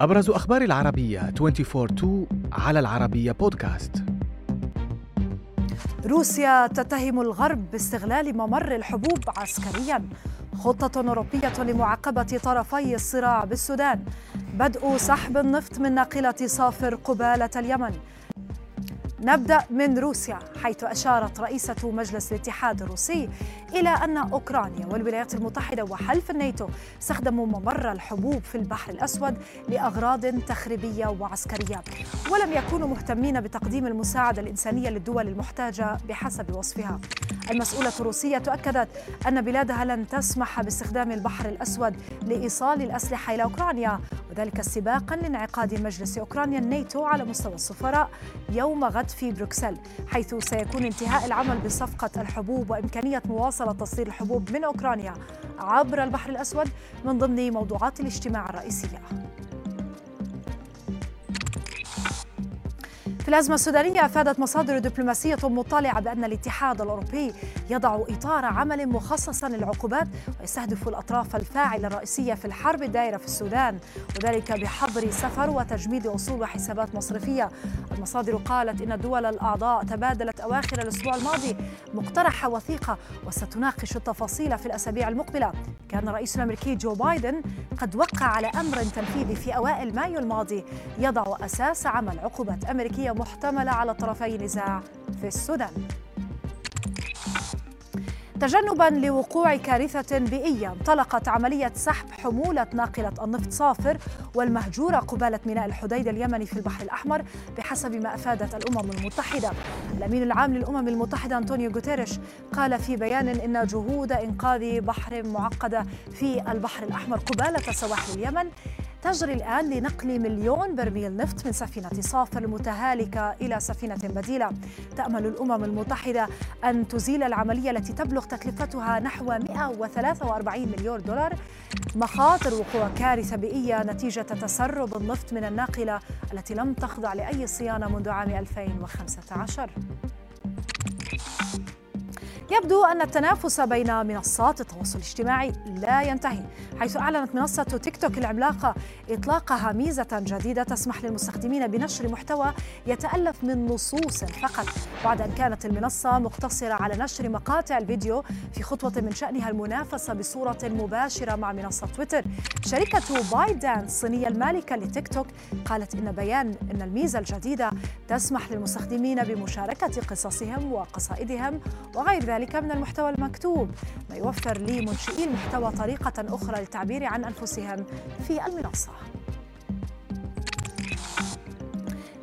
أبرز أخبار العربية 24 على العربية بودكاست روسيا تتهم الغرب باستغلال ممر الحبوب عسكريا. خطة أوروبية لمعاقبة طرفي الصراع بالسودان. بدء سحب النفط من ناقلة صافر قبالة اليمن. نبدأ من روسيا حيث أشارت رئيسة مجلس الاتحاد الروسي إلى أن أوكرانيا والولايات المتحدة وحلف الناتو استخدموا ممر الحبوب في البحر الأسود لأغراض تخريبية وعسكرية ولم يكونوا مهتمين بتقديم المساعدة الإنسانية للدول المحتاجة بحسب وصفها. المسؤولة الروسية أكدت أن بلادها لن تسمح باستخدام البحر الأسود لإيصال الأسلحة إلى أوكرانيا وذلك استباقا لانعقاد مجلس أوكرانيا الناتو على مستوى السفراء يوم غد في بروكسل حيث سيكون انتهاء العمل بصفقة الحبوب وإمكانية مواصلة تصدير الحبوب من أوكرانيا عبر البحر الأسود من ضمن موضوعات الاجتماع الرئيسية. في الأزمة السودانية أفادت مصادر دبلوماسية مطلعة بأن الاتحاد الأوروبي يضع إطار عمل مخصصا للعقوبات ويستهدف الأطراف الفاعلة الرئيسية في الحرب الدائرة في السودان وذلك بحظر سفر وتجميد أصول وحسابات مصرفية. المصادر قالت إن الدول الأعضاء تبادلت أواخر الأسبوع الماضي مقترح وثيقة وستناقش التفاصيل في الأسابيع المقبلة. كان الرئيس الأمريكي جو بايدن قد وقع على أمر تنفيذي في أوائل مايو الماضي يضع أساس عمل عقوبات أمريكية محتملة على طرفي النزاع في السودان. تجنبا لوقوع كارثة بيئية انطلقت عملية سحب حمولة ناقلة النفط صافر والمهجورة قبالة ميناء الحديدة اليمني في البحر الأحمر بحسب ما أفادت الأمم المتحدة. الأمين العام للأمم المتحدة أنطونيو غوتيريش قال في بيان إن جهود إنقاذ بحر معقدة في البحر الأحمر قبالة سواحل اليمن تجري الآن لنقل مليون برميل نفط من سفينة صافر المتهالكة إلى سفينة بديلة. تأمل الأمم المتحدة أن تزيل العملية التي تبلغ تكلفتها نحو 143 مليون دولار. مخاطر وقوع كارثة بيئية نتيجة تسرب النفط من الناقلة التي لم تخضع لأي صيانة منذ عام 2015 يبدو أن التنافس بين منصات التواصل الاجتماعي لا ينتهي حيث أعلنت منصة تيك توك العملاقة إطلاقها ميزة جديدة تسمح للمستخدمين بنشر محتوى يتألف من نصوص فقط. بعد أن كانت المنصة مقتصرة على نشر مقاطع الفيديو في خطوة من شأنها المنافسة بصورة مباشرة مع منصة تويتر. شركة باي دانس الصينية المالكة لتيك توك قالت إن بيان إن الميزة الجديدة تسمح للمستخدمين بمشاركة قصصهم وقصائدهم وغير ذلك ذلك من المحتوى المكتوب ما يوفر لمنشئي المحتوى طريقة أخرى للتعبير عن أنفسهم في المنصة.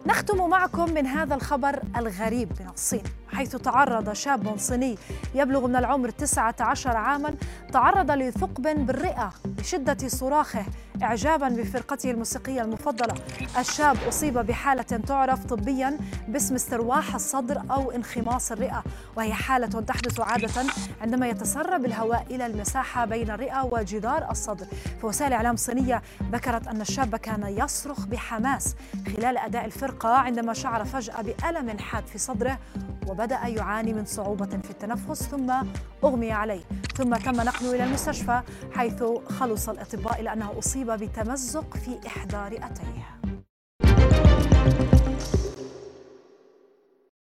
نختم معكم من هذا الخبر الغريب من الصين. حيث تعرض شاب صيني يبلغ من العمر 19 عاما تعرض لثقب بالرئة. بشدة صراخه إعجابا بفرقته الموسيقية المفضلة. الشاب أصيب بحالة تعرف طبيا باسم استرواح الصدر أو انخماص الرئة وهي حالة تحدث عادة عندما يتسرب الهواء إلى المساحة بين الرئة وجدار الصدر. فوسائل إعلام صينية ذكرت أن الشاب كان يصرخ بحماس خلال أداء الفرقة عندما شعر فجأة بألم حاد في صدره وبدأ يعاني من صعوبة في التنفس ثم أغمي عليه. ثم تم نقله إلى المستشفى حيث خلص الأطباء إلى أنه أصيب بتمزق في إحدى رئتيه.